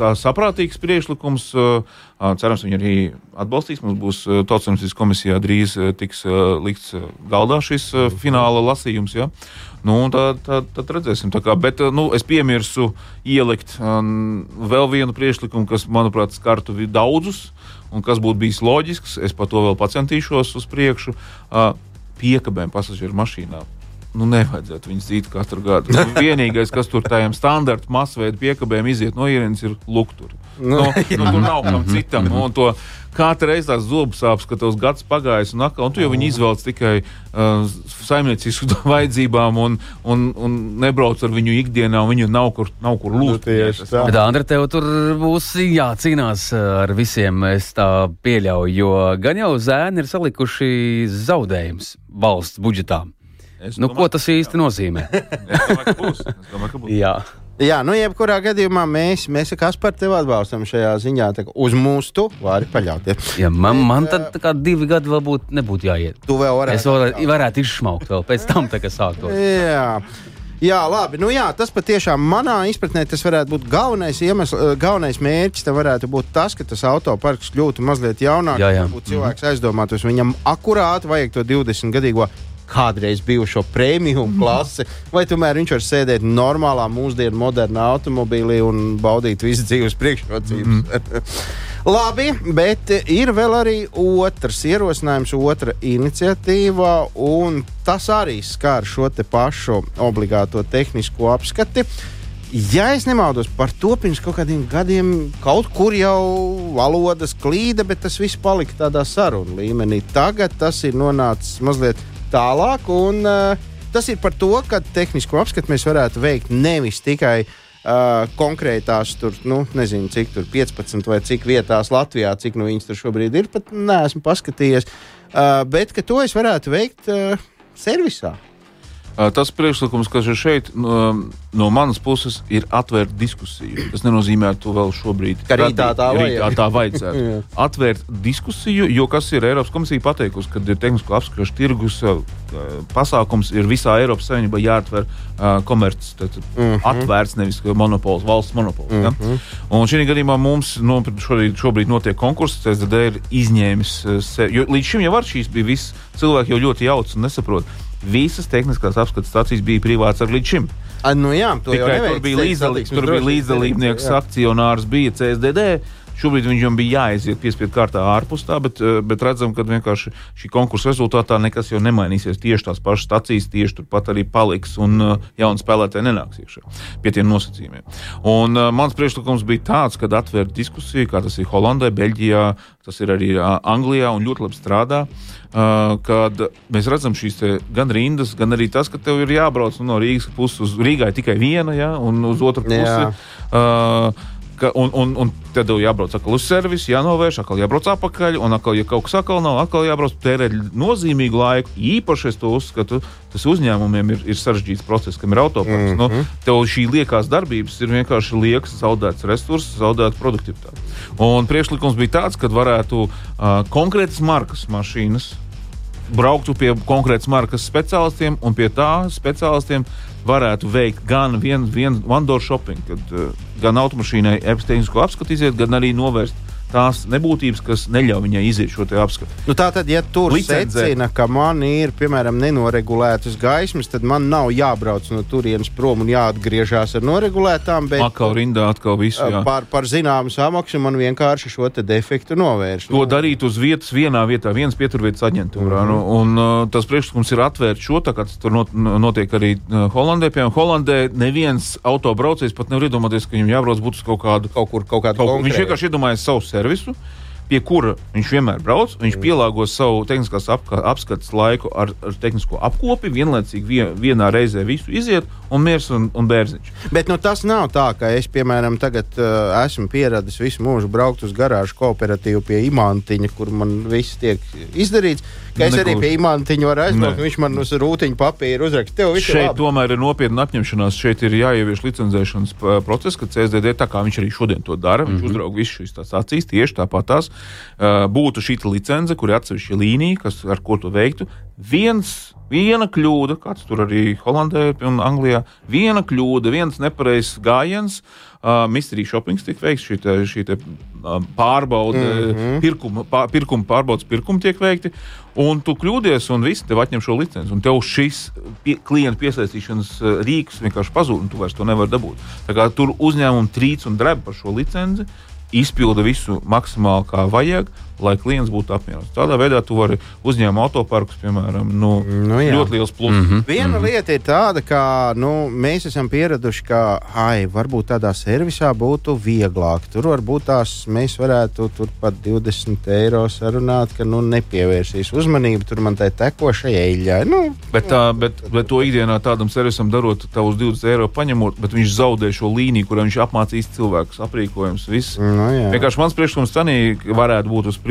kā saprātīgs priekšlikums. Cerams, viņi arī atbalstīs. Mums būs Tautsāmniecības komisijā drīz tiks likts galdā šis fināla lasījums. Ja? Nu, tad, tad, tad redzēsim. Kā, bet nu, es piemirsu ielikt um, vēl vienu priekšlikumu, kas, manuprāt, skartu daudzus un kas būtu bijis loģisks. Es par to vēl pacentīšos uz priekšu. Uh, piekabēm pasažieru mašīnām nu, nevajadzētu viņus dzīt katru gadu. Nu, vienīgais, kas tur tajam standarta masveida piekabēm iziet no ierīnas, ir lukturi. Nu, nu, nu, tur nav kam citam. Nu, to, Katru reizi tās zobu sāpes, ka tos gads pagājis, un, atkal, un tu jau viņu izvēlējies tikai uh, saimniecisku vajadzībām, un, un, un nebrauc ar viņu ikdienā, un viņu nav kur, nav kur lūgt. Nu, Bet, Andra, tev tur būs jācīnās ar visiem, es tā pieļauju, jo gan jau zēni ir salikuši zaudējumus valsts budžetām. Es nu, domāju, ko tas īsti jā. nozīmē? es domāju, ka būs. Domāju, ka būs. jā. Jā, nu, jebkurā gadījumā mēs, mēs kā par tevi atbalstam šajā ziņā. Uz mūsu tu vari paļauties. Ja man, man tad kā divi gadi vēl būtu, nebūtu jāiet. Tu vēl varētu. Es vēl varētu izšmaukt vēl pēc tam, tā, kad sāktos. Jā. Jā, labi. Nu, jā, tas patiešām manā izpratnē tas varētu būt galvenais iemesls, galvenais mērķis. Tam varētu būt tas, ka tas autoparks kļūtu mazliet jaunāks. Jā, jā. Cilvēks mm. aizdomātos, viņam akurāti vajag to 20 gadīgo kādreiz bijušo premium klasi, vai tomēr viņš var sēdēt normālā, mūsdienu modernā automobīlī un baudīt visu dzīves priekšrocības. Mm. Labi, bet ir vēl arī otrs ierosinājums, otra iniciatīva, un tas arī skar šo pašu obligāto tehnisko apskati. Ja es nemaldos par to, pirms kaut kādiem gadiem kaut kur jau valodas klīda, bet tas viss palika tādā sarunu līmenī. Tagad tas ir nonācis mazliet tālāk. Un, uh, tas ir par to, ka tehnisko apskatu mēs varētu veikt nevis tikai uh, konkrētās, tur, nu, nezinu, cik tur 15 vai cik vietās Latvijā, cik nu viņas tur šobrīd ir, pat neesmu paskatījies, uh, bet to es varētu veikt uh, servisā. Tas priekšlikums, kas ir šeit, no, no manas puses, ir atvērt diskusiju. Tas nenozīmē, ka tu vēl šobrīd ka rītā tā, rītā tā vajadzētu. atvērt diskusiju, jo kas ir Eiropas komisija pateikusi, ka ir tehnisko apskatu tirgus pasākums, ir visā Eiropas Savienībā jāatver uh, komerces, tad uh mhm. -huh. atvērts nevis monopols, valsts monopols. Uh -huh. ja? Mhm. Un šī gadījumā mums no, šobrīd, šobrīd notiek konkurss, CSDD ir izņēmis, sevi, jo līdz šim jau var šīs bija viss, cilvēki jau ļoti jauc un nesaprot visas tehniskās apskates stācijas bija privātas ar līdz šim. A, nu jā, Tikai tur bija, līdzdalībnieks, akcionārs, bija CSDD. Šobrīd viņam bija jāaiziet piespiedu kārtā ārpus tā, bet, eh, bet redzam, ka vienkārši šī konkursa rezultātā nekas jau nemainīsies. Tieši tās pašas stācijas, tieši turpat arī paliks, un uh, jauni spēlētāji nenāks iekšā pie tiem nosacījumiem. Un, uh, mans priekšlikums bija tāds, ka atvērt diskusiju, kā tas ir Holandē, Beļģijā, tas ir arī Anglijā un ļoti labi strādā. Kad mēs redzam šīs gan rindas, gan arī tas, ka tev ir jābrauc no Rīgas puses uz Rīgai tikai viena, ja, un uz otru pusi. Uh, ka, un, un, un tad tev jābrauc atkal uz servisu, jānovērš, atkal jābrauc atpakaļ, un atkal, ja kaut kas atkal nav, atkal jābrauc tērēt nozīmīgu laiku. Īpaši es to uzskatu, tas uzņēmumiem ir, ir sarežģīts process, kam ir autoparks. Mm -hmm. nu, tev šī liekās darbības ir vienkārši liekas zaudēts resurss, zaudēta produktivitāte. Un priekšlikums bija tāds, ka varētu uh, konkrētas markas mašīnas brauktu pie konkrētas markas speciālistiem, un pie tā speciālistiem varētu veikt gan vienu vien, one-door shopping, kad uh, gan automašīnai epistēnisko apskatu iziet, gan arī novērst tās nebūtības, kas neļauj viņai iziet šo apskatu. Nu, tā tad, ja tur Licenzē. secina, ka man ir, piemēram, nenoregulētas gaismas, tad man nav jābrauc no turienes prom un jāatgriežas ar noregulētām. Bet, atkal rindā, atkal visu. Jā. Par, par zināmu samaksu man vienkārši šo defektu novērst. To darīt uz vietas, vienā vietā, vienas pieturvietas aģentūrā. Mm -hmm. nu, un, uh, tas priekšlikums ir atvērt šo, tā kā tas tur not, notiek arī uh, Holandē. Piemēram, Holandē neviens autobraucējs pat nevar iedomāties, ka viņam jābrauc būtu uz kaut kādu. Kaut kur, kaut kādu. Kaut, viņš vienkārši iedomājas savu servisu. pie kura viņš vienmēr brauc. Viņš pielāgo savu tehniskās apskates laiku ar, ar tehnisko apkopi, vienlaicīgi vien, vienā reizē visu iziet, un miers un, un bērziņš. Bet nu, tas nav tā, ka es, piemēram, tagad uh, esmu pieradis visu mūžu braukt uz garāžu kooperatīvu pie imantiņa, kur man viss tiek izdarīts. Ka es Neko- arī pie imantiņa varu aizbraukt, viņš man uz rūtiņa papīra ir Šeit labi. tomēr ir nopietna apņemšanās. Šeit ir jāievieš licencēšanas process, ka CSDD, tā kā viņš arī šodien to dara, viņš mm -hmm. uzrauga visu šīs tās acīs, tieši tāpat tās uh, būtu šī licence, kur ir atsevišķa līnija, kas, ar ko to veiktu. Viens, viena kļūda, kāds tur arī Holandē un Anglijā, viena kļūda, viens nepareizs gājiens. Uh, Mystery shopping tiek veikts, šī, te, šī te, pārbaude, mm -hmm. pirkuma, pār, pirkuma pārbaudas pirkumi tiek veikti. Un tu kļūdies, un viss tev atņem šo licenci. Un tev šis pie, klienta piesaistīšanas rīks vienkārši pazūd, un tu vairs to nevari dabūt. Tā kā tur uzņēmumi trīc un dreb par šo licenci, izpilda visu maksimāli kā vajag, lai klients būtu apmierināts. Tādā veidā tu vari uzņēmt autoparkus, piemēram, nu, Nu jā. ļoti liels pluss. Mm -hmm. Viena mm -hmm. lieta ir tāda, ka nu, mēs esam pieraduši, ka ai, varbūt tādā servisā būtu vieglāk. Tur varbūt tās mēs varētu tur pat 20 eiro sarunāt, ka nu, nepievērsīs uzmanību tur man tai tekošai eļļai. Nu, Bet, tā, bet, bet to ikdienā tādam servisam darot, tavus 20 eiro paņemot, bet viņš zaudē šo līniju, kurā viņš apmācīs cilvēkus, aprīkojums, viss. nu, jā. Vienkārši mans priekšlikums tanī varētu būt uz priekšu,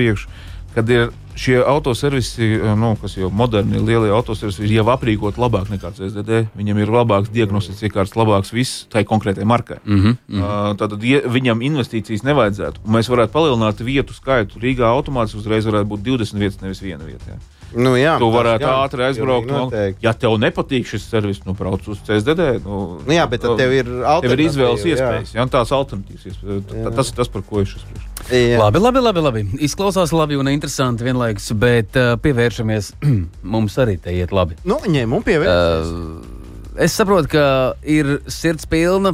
kad ir šie autoservisi, nu, kas jau moderni, lielie autoservisi, ir jau aprīkoti labāk nekā CSDD. Viņam ir labāks diagnostikas iekārts, labāks viss tai konkrētai markai. Mm -hmm. uh, Tātad ja viņam investīcijas nevajadzētu. Un mēs varētu palielināt vietu skaitu. Rīgā automātiski uzreiz varētu būt 20 vietas, nevis viena vieta. Jā. Nu, jā, Tu varētu jā, ātri aizbraukt. pilnīgi No, ja tev nepatīk šis servis, nu, brauc uz CSDD. Nu, Nu, jā, bet tad tev ir Tev ir izvēles alternatīva, jā. iespējas, jā, tās alternatīvas iespējas. Tas ir tas, par ko es esmu. Jā. Labi, labi, labi, labi. Izklausās labi un interesanti vienlaikus, bet uh, pievēršamies. mums arī te iet labi. Nu, ņem un pievērsies. Uh, es saprotu, ka ir sirds pilna.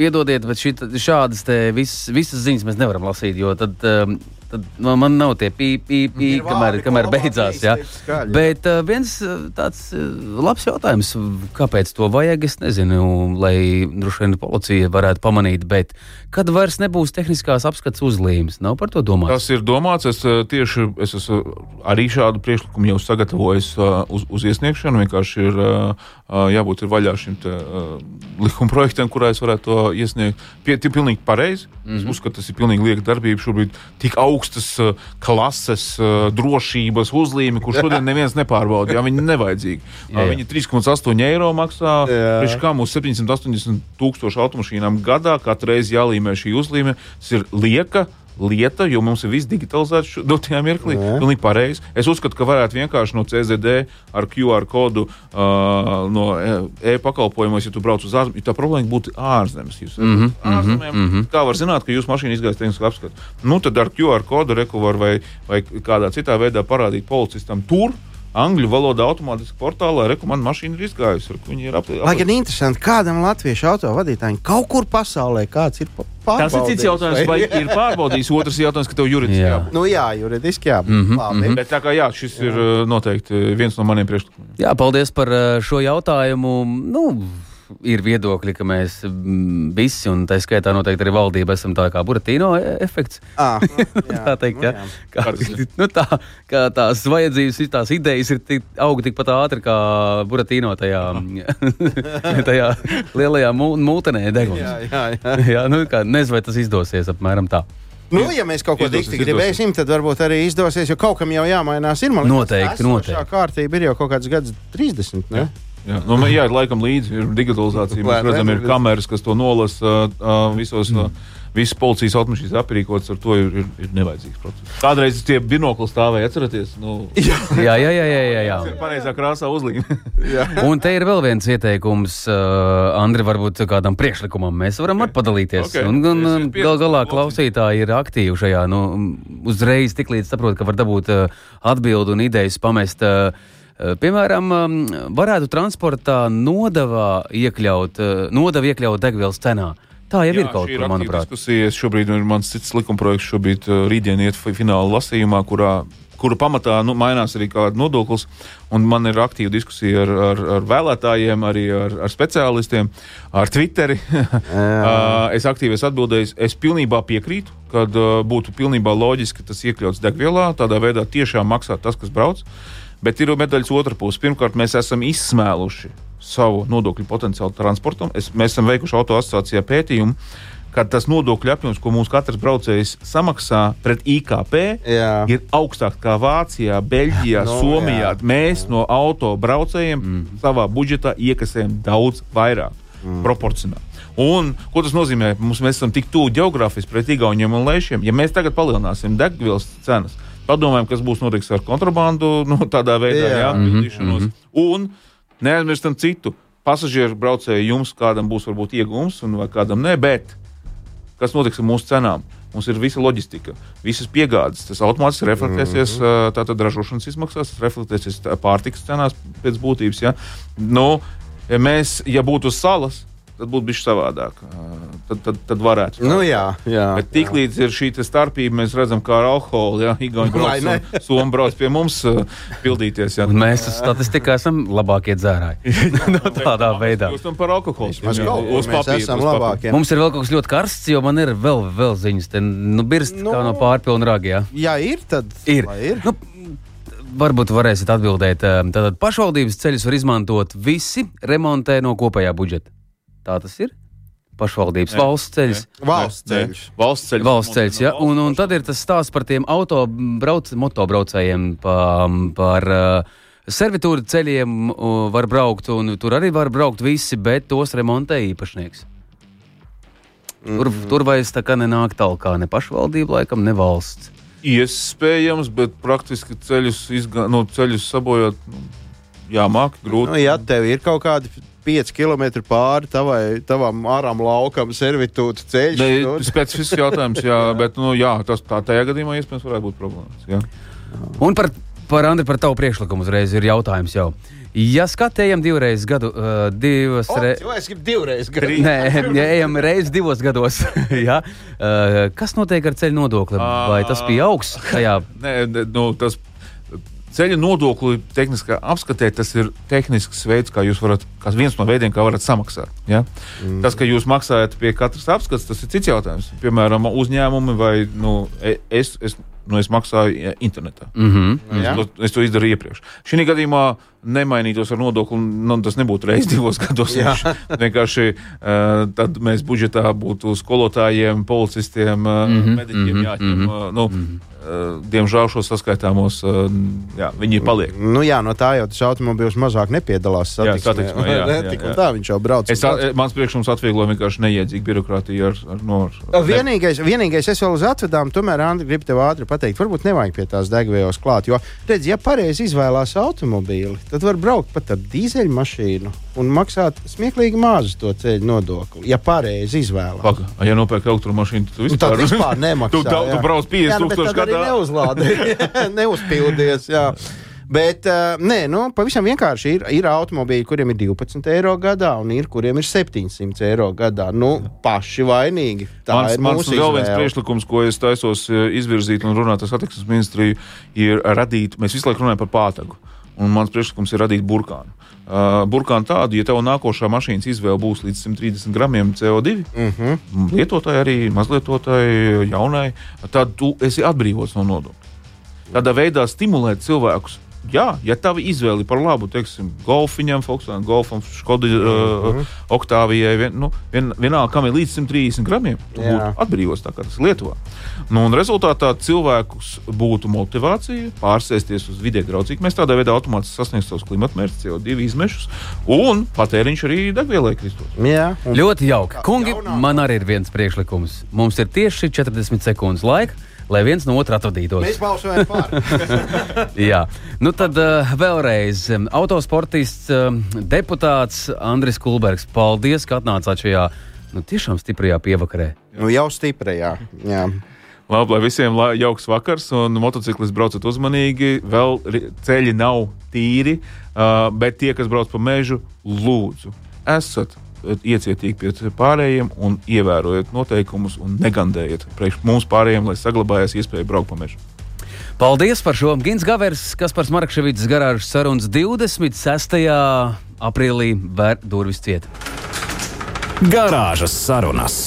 Piedodiet, bet šit, šādas vis, visas ziņas mēs nevaram lasīt, jo tad, um, tad man, man nav tie pīpī, pī, Ir kamēr, kamēr beidzās. Jā. Bet uh, viens uh, tāds uh, labs jautājums, kāpēc to vajag, es nezinu, lai droši vien policija varētu pamanīt, bet kad vairs nebūs tehniskās apskates uzlīmes, nav par to domāts. Tas ir domāts. Es eh, tieši es esmu arī šādu priekšlikumu jau sagatavojis eh, uz, uz iesniegšanu. Vienkārši ir eh, eh, jābūt ir vaļā šim te, eh, likuma projektam, kurā es varētu to iesniegt. Pie, tie pilnīgi pareizi. Mm -hmm. Es uzskatu, tas ir pilnīgi lieka darbība. Šobrīd tik augstas eh, klases, eh, drošības uzlīme, kur šodien neviens nepārbauda. Jā, viņi nevajadzīgi. Jā, jā. Viņi 3,8 eiro maksā. Priekš kā mums 780 tūkstoši automašīnām gadā katru reizi jālīmē šī uzlīme. Tas ir lieka. Lieta, jo mums ir viss digitalizēts dotajā mirklī. Pilnīgi pareizi. Es uzskatu, ka varētu vienkārši no CZD ar QR kodu uh, no e- e-pakalpojumos, ja tu brauc uz ārzemēm, tā problēma būtu ārzemes. Jūs mm -hmm, ārzemēm, mm -hmm. Kā var zināt, ka jūsu mašīna izgājas tehniski apskatu? Nu, tad ar QR kodu reku var vai, vai kādā citā veidā parādīt policistam tur. Angļu valodā automātiski portālā rekomendācija mašīna ir izgājusi. ko Viņi ir apli- Lai gan interesanti, kādam latviešu autovadītājam kaut kur pasaulē kāds ir pa- Tas ir cits pārbaudījis, jautājums, vai ir pārbaudījis. Otrs jautājums, ka tev juridiski Jā. jābūt. Nu jā, juridiski jā. Mm Mhm, -hmm. Bet tā kā jā, šis ir uh, noteikti viens no maniem priekšlikumiem. Jā, paldies par uh, šo jautājumu. Nu, ir viedokļi, ka mēs visi, un tā skaitā noteikti arī valdība, esam tā kā buratīno e- efekts. Ah, tā teikt, ja? kā, nu, tā, kā tās vajadzības, tās idejas ir tik, auga tikpat ātri kā buratīno tajā, tajā lielajā mū- mūtenē deguns. Jā, jā, jā. Jā, nu, kā, nezinu, vai tas izdosies apmēram tā. Nu, ja mēs kaut ko dikti gribēsim, tad varbūt arī izdosies, jo kaut kam jau jāmainās. Ir, man Noteikti, esošā noteikti. kārtība ir jau kaut kāds gads 30. Ne? Jā, nu, jā laikam līdzi ir digitalizācija. Mēs redzam, ir kameras, kas to nolasa uh, visos. Uh, Visas policijas automašīnas aprīkotas ar to ir, ir, ir nevajadzīgs process. Kādreiz tie binokli stāvēja, atcerieties, nu, Jā, jā, jā, jā, jā, jā. ir pareizā krāsā uzlīme. Un te ir vēl viens ieteikums, uh, Andri, varbūt kādam priekšlikumam. Mēs varam okay. padalīties. Ok. Un, un, un gal galā klausītāji ir aktīvi šajā. Nu, uzreiz tik līdz saprot, ka var dabūt uh, atbildi un idejas pamest. Uh, Piemēram, um, varētu transportā nodevā iekļaut, uh, nodevu iekļaut degvielas cenā. Tā jau Jā, ir kaut kur, manuprāt. Diskusijas šobrīd ir mans cits likumprojekts. Šobrīd uh, rītdien iet fi- fināla lasījumā, kurā kuru pamatā nu, mainās arī kāda nodoklis. Man ir aktīva diskusija ar, ar, ar vēlētājiem, arī ar, ar speciālistiem, ar Twitteri. es aktīvi esmu atbildējis. Es pilnībā piekrītu, ka uh, būtu pilnībā loģiski tas iekļauts degvielā. Tādā veidā tiešām maksā tas, kas brauc. Bet ir medaļas otra puse. Pirmkārt, mēs esam izsmēluši savu nodokļu potenciālu transportam. Es, mēs esam veikuši auto asociācijā pētījumu ka tas nodokļu apjoms, ko mums katrs braucējs samaksā pret IKP, jā. ir augstāks nekā Vācijā, Beļģijā, no, Somijā. Jā. Mēs no auto braucējiem mm. savā budžetā iekasējam daudz vairāk mm. proporcionāli. Un, ko tas nozīmē? Mums, mēs esam tik tuvu geogrāfiski pret Igauniem un Lēšiem. Ja mēs tagad palielināsim degvielas cenas, padomājam, kas būs notiks ar kontrabandu, nu, tādā veidā, jā, jā mm -hmm. un neaizmirstam citu. Pasažieru braucēju jums kādam būs varbūt iegūms, vai kādam ne, bet kas notiks ar mūsu cenām. Mums ir visa loģistika, visas piegādes. Tas automātiski reflektēsies mm -hmm. tātad ražošanas izmaksās, reflektēsies pārtikas cenās pēc būtības. Ja? Nu, ja mēs, ja būtu salas, tad būtu bijis savādāk. Tad, tad, tad varētu. Nu, jā, jā, Bet tiklīdz ir šī starpība, mēs redzam, kā ar alkoholu, ja Igauni brauc, Somu brauc pie mums pildīties. Jā. Mēs statistikā esam labākie dzērāji. no tādā veidā. Jūs tam par alkoholu spēlējat. Mums ir vēl kaut kas ļoti karsts, jo man ir vēl, vēl ziņas, te, nu, birst nu, kā no pārpilna ragā. Jā, ir, tad ir. ir. Nu, varbūt varēsiet atbildēt. Tātad pašvaldības ceļus var izmantot visi, remontē no kopējā budžeta. Tā tas ir. Pašvaldības ne, valsts ceļš. Valsts ceļš. Valsts ceļš. Valsts ceļš ja? un, un tad ir tas stāsts par tiem autobrauc, motobraucējiem, pa, par uh, servitūru ceļiem uh, var braukt, un tur arī var braukt visi, bet tos remontē īpašnieks. Tur, mm -hmm. tur vairs tā kā nenāk tālāk, ne pašvaldība, laikam, ne valsts. Iespējams, bet praktiski ceļus, izga, no, ceļus sabojāt. Nu, jāmāk, grūti. Nu, ja tev ir kaut kādi 5 km pāri tavai, tavam ārām laukam, servitūta ceļš. Ne, nu. Specifisks jautājums, jā, bet nu, jā, tas tā, tajā gadījumā iespējams varētu būt problēmas. Jā. Un par, par Andri, par tavu priekšlikumu uzreiz ir jautājums jau. Ja skatījām divreiz gadu, uh, divas reizes. Jo es gribu divreiz gadu. Nē, ja ejam reizes divos gados, ja? uh, kas notiek ar ceļu nodokli? Vai tas pieaugs? Nē, nu, tas Ceļa nodokli tehniskā apskatē tas ir tehnisks veids, kā jūs varat, kā viens no veidiem, kā varat samaksāt. Ja? Mm. Tas, ka jūs maksājat pie katras apskates, tas ir cits jautājums. Piemēram, uzņēmumi vai nu, e, es, es, nu, es maksāju internetā. Mm -hmm. es, ja? to, es to izdarīju iepriekš. Šī gadījumā nemainītos ar nodokli, nu, tas nebūtu reizes divos gados. Vienkārši uh, tad mēs budžetā būtu skolotājiem, policistiem, uh, mm -hmm. mediķiem mm -hmm. jāņem. Mm -hmm. nu, mm -hmm Eh, diemžēl šos saskaitāmos eh, jā, viņi paliek. Nu, jā, no tā jau tas automobīls mazāk nepiedalās. Jā, satiksmē, jā, jā, jā, jā. Tā viņš jau brauc. Es, brauc. Mans priekšlikums atvieglo vienkārši neiedzīgu birokrātiju ar, ar, no, ar vienīgais, vienīgais, es vēl uz atvedām, tomēr, Andri, gribu tev ātri pateikt, varbūt nevajag pie tās degvielas klāt, jo, redz, ja pareizi izvēlās automobīli, tad var braukt pat ar dīzeļmašīnu un maksāt smieklīgi mazu to ceļu nodokli, ja pareizi izvēlās. Paga, ja nopērk elektromašīnu, tad tu vispār, nu, vispār nemaksā. tu, tu, tu brauc 50 tūkstoši gadā arī neuzlādēja, neuzpildies. Jā. Bet, uh, nē, nu, pavisam vienkārši ir, ir automobīļi, kuriem ir 12 eiro gadā, un ir, kuriem ir 700 eiro gadā. Nu, paši vainīgi. Tā mans, ir mans vēl viens priekšlikums, ko es taisos izvirzīt un runāt ar satiksmes ministriju, ir radīt, mēs visu laiku runājam par pātagu. Un mans priekšlikums ir radīt burkānu. Uh, burkānu tādu, ja tev nākošā mašīnas izvēle būs līdz 130 gramiem CO2, uh -huh. lietotāji arī mazlietotāji, jaunai, tad tu esi atbrīvots no nodokļa. Tādā veidā stimulēt cilvēkus jā, ja tava izvēle par labu, teiksim, golfiņam, Volkswagen golfam, Skoda mm -hmm. uh, Oktāvijai, vien, nu, vien, vienalga, kam ir līdz 130 gramiem, būtu atbrīvots tā kā tas Lietuvā. Nu, un rezultātā cilvēkus būtu motivācija pārsēsties uz vidē draudzīgu. Mēs tādā veidā automātiski sasniegsim savus klimata mērķus, CO2 izmešus, un patēriņš arī degvielai kristos. Jā, un... ļoti jauki. Kungi, man arī ir viens priekšlikums. Mums ir tieši 40 sekundes laika lai viens no otra atvadītos. Mēs balsojam par. Jā, nu tad uh, vēlreiz autosportists, uh, deputāts Andris Kulbergs. Paldies, ka atnācāt šajā nu, tiešām stiprajā pievakarē. Nu, jau stiprajā. Jā. Labi, lai visiem la jauks vakars, un motociklis braucat uzmanīgi. Vēl ceļi nav tīri, uh, bet tie, kas brauc pa mežu, lūdzu, esat iecietīgi pret pārējiem un ievērojiet noteikumus un negandējiet priekš mums pārējiem, lai saglabājās iespēja braukt pa mežu. Paldies par šo! Gins Gavers, kas par Smarkševīdas garāžas sarunas 26. aprīlī vēr durvis ciet. Garāžas sarunas!